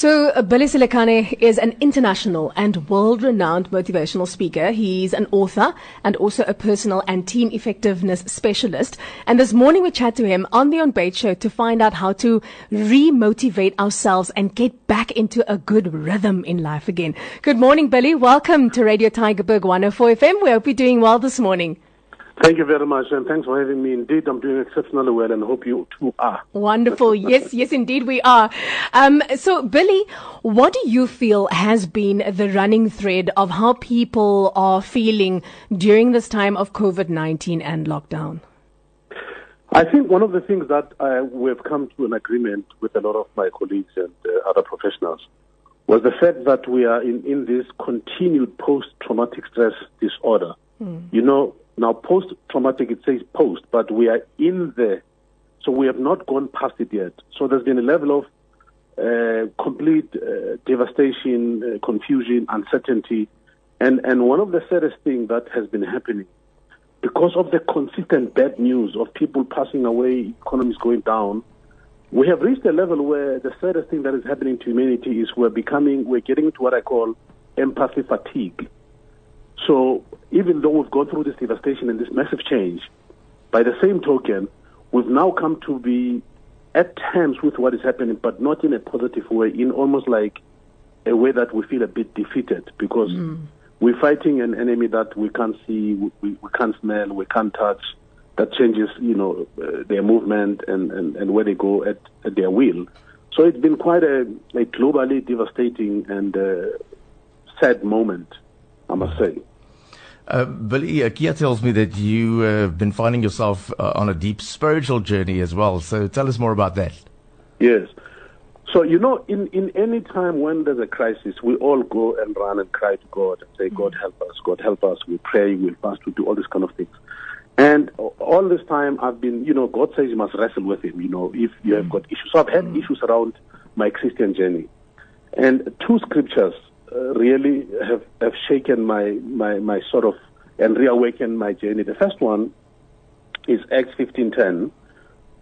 So, uh, Billy Selekane is an international and world renowned motivational speaker. He's an author and also a personal and team effectiveness specialist. And this morning we chat to him on the Ontbyt show to find out how to re-motivate ourselves and get back into a good rhythm in life again. Good morning, Billy. Welcome to Radio Tygerberg 104 FM. We hope you're doing well this morning. Thank you very much, and thanks for having me. Indeed, I'm doing exceptionally well, and hope you too are. Wonderful. yes, yes, indeed, we are. Um, so, Billy, what do you feel has been the running thread of how people are feeling during this time of COVID 19 and lockdown? I think one of the things that uh, we've come to an agreement with a lot of my colleagues and uh, other professionals was the fact that we are in, in this continued post traumatic stress disorder. Mm. You know, now, post traumatic, it says post, but we are in there. So we have not gone past it yet. So there's been a level of uh, complete uh, devastation, uh, confusion, uncertainty. And, and one of the saddest things that has been happening, because of the consistent bad news of people passing away, economies going down, we have reached a level where the saddest thing that is happening to humanity is we're becoming, we're getting to what I call empathy fatigue. So even though we've gone through this devastation and this massive change, by the same token, we've now come to be at terms with what is happening, but not in a positive way, in almost like a way that we feel a bit defeated because mm. we're fighting an enemy that we can't see, we, we can't smell, we can't touch, that changes, you know, uh, their movement and, and, and where they go at, at their will. So it's been quite a, a globally devastating and uh, sad moment, I must say. Uh, Billy, uh, Kia tells me that you have uh, been finding yourself uh, on a deep spiritual journey as well. So tell us more about that. Yes. So, you know, in, in any time when there's a crisis, we all go and run and cry to God and say, mm-hmm. God help us, God help us. We pray, we fast, we do all these kind of things. And all this time I've been, you know, God says you must wrestle with Him, you know, if you have got issues. So I've had mm. issues around my Christian journey. And two scriptures really have, have shaken my, my, my sort of and reawakened my journey. The first one is Acts 15.10,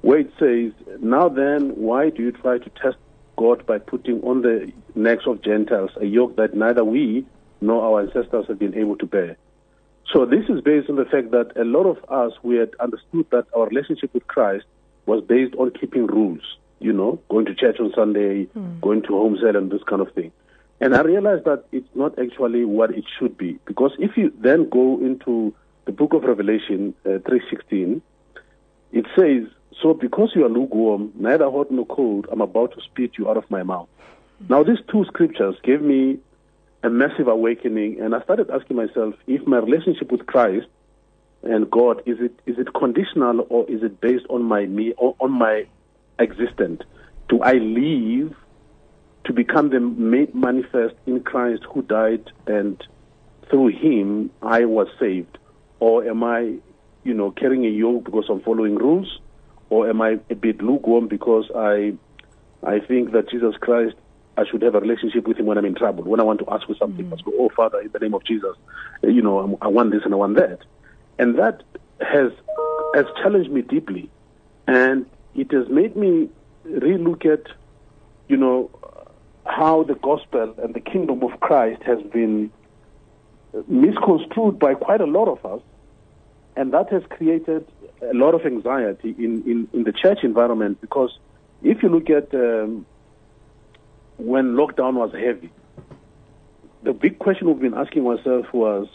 where it says, Now then, why do you try to test God by putting on the necks of Gentiles a yoke that neither we nor our ancestors have been able to bear? So this is based on the fact that a lot of us, we had understood that our relationship with Christ was based on keeping rules, you know, going to church on Sunday, mm. going to home cell and this kind of thing. And I realized that it's not actually what it should be. Because if you then go into the book of Revelation uh, 3.16, it says, So because you are lukewarm, neither hot nor cold, I'm about to spit you out of my mouth. Now, these two scriptures gave me a massive awakening, and I started asking myself if my relationship with Christ and God is it is it conditional or is it based on my me on my existence? Do I live to become the made manifest in Christ who died and through him I was saved? Or am I, you know, carrying a yoke because I'm following rules? Or am I a bit lukewarm because I I think that Jesus Christ I should have a relationship with him when I'm in trouble. When I want to ask for something, mm. I go, oh Father, in the name of Jesus, you know, I want this and I want that. And that has has challenged me deeply. And it has made me relook at, you know, how the gospel and the kingdom of Christ has been misconstrued by quite a lot of us, and that has created a lot of anxiety in, in, in the church environment because if you look at um, when lockdown was heavy, the big question we've been asking ourselves was,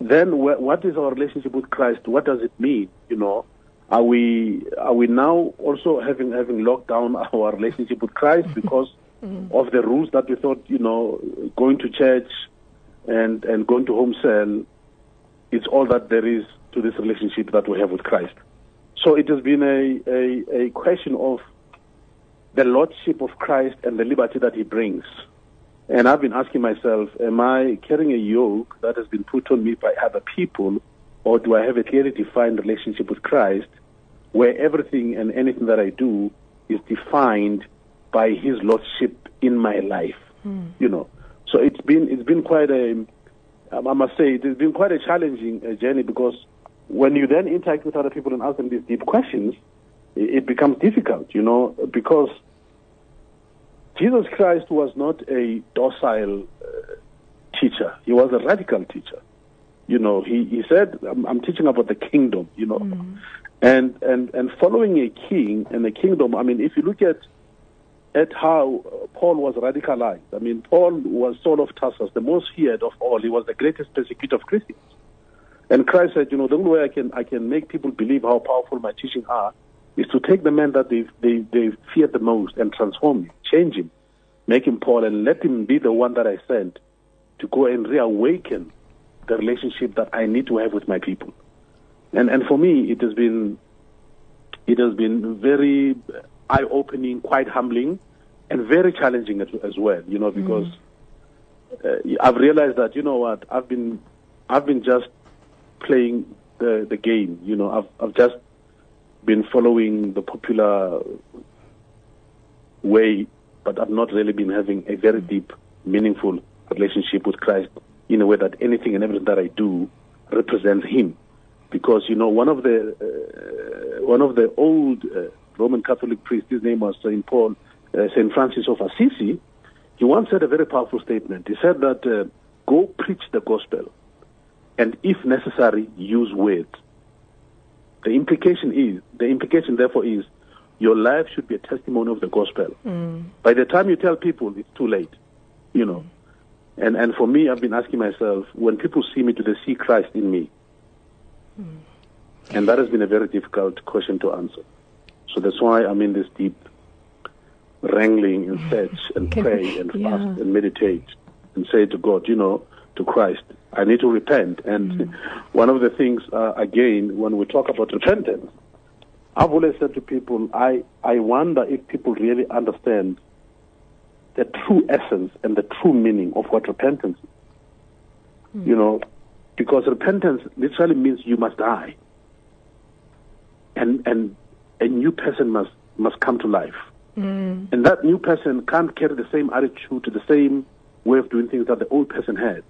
then what is our relationship with Christ? What does it mean? You know, are we are we now also having having locked down our relationship with Christ because mm-hmm. of the rules that we thought you know going to church and and going to home cell is all that there is to this relationship that we have with Christ. So it has been a, a, a question of the lordship of Christ and the liberty that he brings. And I've been asking myself, am I carrying a yoke that has been put on me by other people, or do I have a clearly defined relationship with Christ where everything and anything that I do is defined by His lordship in my life. Mm. You know, so it's been it's been quite a I must say it has been quite a challenging uh, journey because when you then interact with other people and ask them these deep questions, it, it becomes difficult. You know, because Jesus Christ was not a docile uh, teacher. He was a radical teacher. You know, he, he said, I'm, I'm teaching about the kingdom, you know. Mm. And, and, and following a king and a kingdom, I mean, if you look at, at how Paul was radicalized, I mean, Paul was Saul of Tarsus, the most feared of all. He was the greatest persecutor of Christians. And Christ said, you know, the only way I can, I can make people believe how powerful my teaching are is to take the man that they, they, they fear the most and transform him, change him, make him Paul, and let him be the one that I sent to go and reawaken the relationship that I need to have with my people. And and for me, it has been it has been very eye opening, quite humbling, and very challenging as, as well. You know, because mm. uh, I've realized that you know what I've been I've been just playing the the game. You know, I've I've just been following the popular way, but I've not really been having a very deep, meaningful relationship with Christ in a way that anything and everything that I do represents Him. Because you know, one of the uh, one of the old uh, Roman Catholic priests, his name was Saint Paul, uh, Saint Francis of Assisi. He once said a very powerful statement. He said that uh, go preach the gospel, and if necessary, use words. The implication is the implication, therefore, is your life should be a testimony of the gospel. Mm. By the time you tell people, it's too late. You know. And and for me, I've been asking myself, when people see me, do they see Christ in me? Mm. And that has been a very difficult question to answer. So that's why I'm in this deep wrangling and search and pray and yeah. fast and meditate and say to God, you know, to Christ, I need to repent. And mm. one of the things, uh, again, when we talk about repentance, I've always said to people, I, I wonder if people really understand the true essence and the true meaning of what repentance is. Mm. You know, because repentance literally means you must die. And, and a new person must, must come to life. Mm. And that new person can't carry the same attitude, to the same way of doing things that the old person had.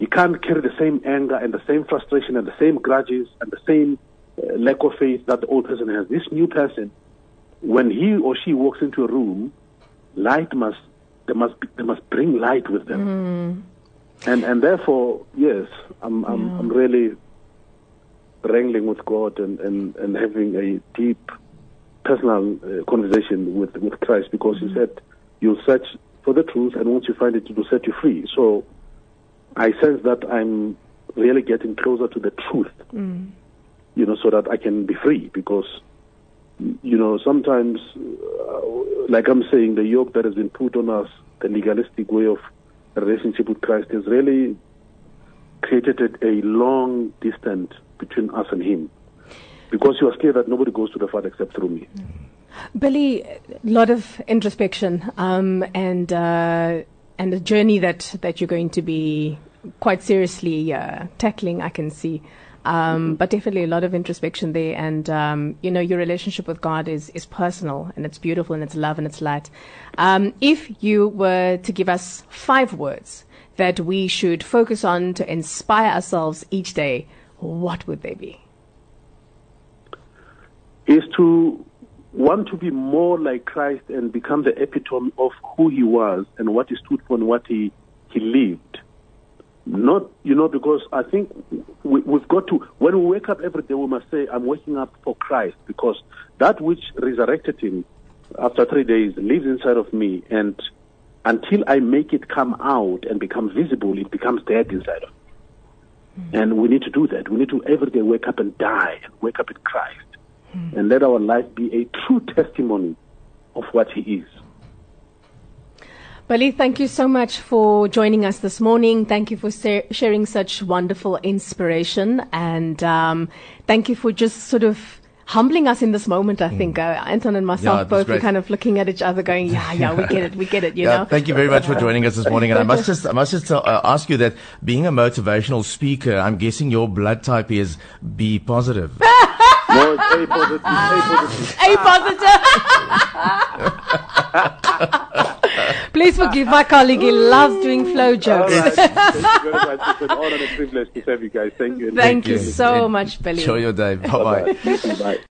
You can't carry the same anger and the same frustration and the same grudges and the same uh, lack of faith that the old person has. This new person, when he or she walks into a room, light must they must be, they must bring light with them, mm. And and therefore yes, I'm I'm, yeah. I'm really wrangling with God and, and, and having a deep personal uh, conversation with with Christ because mm. He said you'll search for the truth and once you find it, it will set you free. So I sense that I'm really getting closer to the truth, mm. you know, so that I can be free because you know, sometimes, uh, like I'm saying, the yoke that has been put on us, the legalistic way of relationship with Christ, has really created a long distance between us and Him. Because you are scared that nobody goes to the Father except through me. Billy, a lot of introspection um, and uh, and a journey that, that you're going to be quite seriously uh, tackling, I can see. Um, but definitely a lot of introspection there. And, um, you know, your relationship with God is, is personal and it's beautiful and it's love and it's light. Um, if you were to give us five words that we should focus on to inspire ourselves each day, what would they be? Is to want to be more like Christ and become the epitome of who he was and what he stood for and what he, he lived. Not, you know, because I think we, we've got to, when we wake up every day, we must say, I'm waking up for Christ because that which resurrected him after three days lives inside of me. And until I make it come out and become visible, it becomes dead inside of me. Mm-hmm. And we need to do that. We need to every day wake up and die and wake up in Christ mm-hmm. and let our life be a true testimony of what He is. Billy, thank you so much for joining us this morning. Thank you for sharing such wonderful inspiration. And um, thank you for just sort of humbling us in this moment, I hmm. think. Uh, Anton and myself yeah, both were kind of looking at each other going, yeah, yeah, we get it, we get it, you yeah, know. Thank you very much for joining us this morning. And I must just, I must just uh, ask you that being a motivational speaker, I'm guessing your blood type is B positive. no, it's A positive. A positive. A positive. Please forgive my colleague. He loves doing flow jokes. All right. Thank you very much. It's an honor and a privilege to serve you guys. Thank you. Thank, Thank you, you so much, Billy. Enjoy your day. Bye bye. Bye.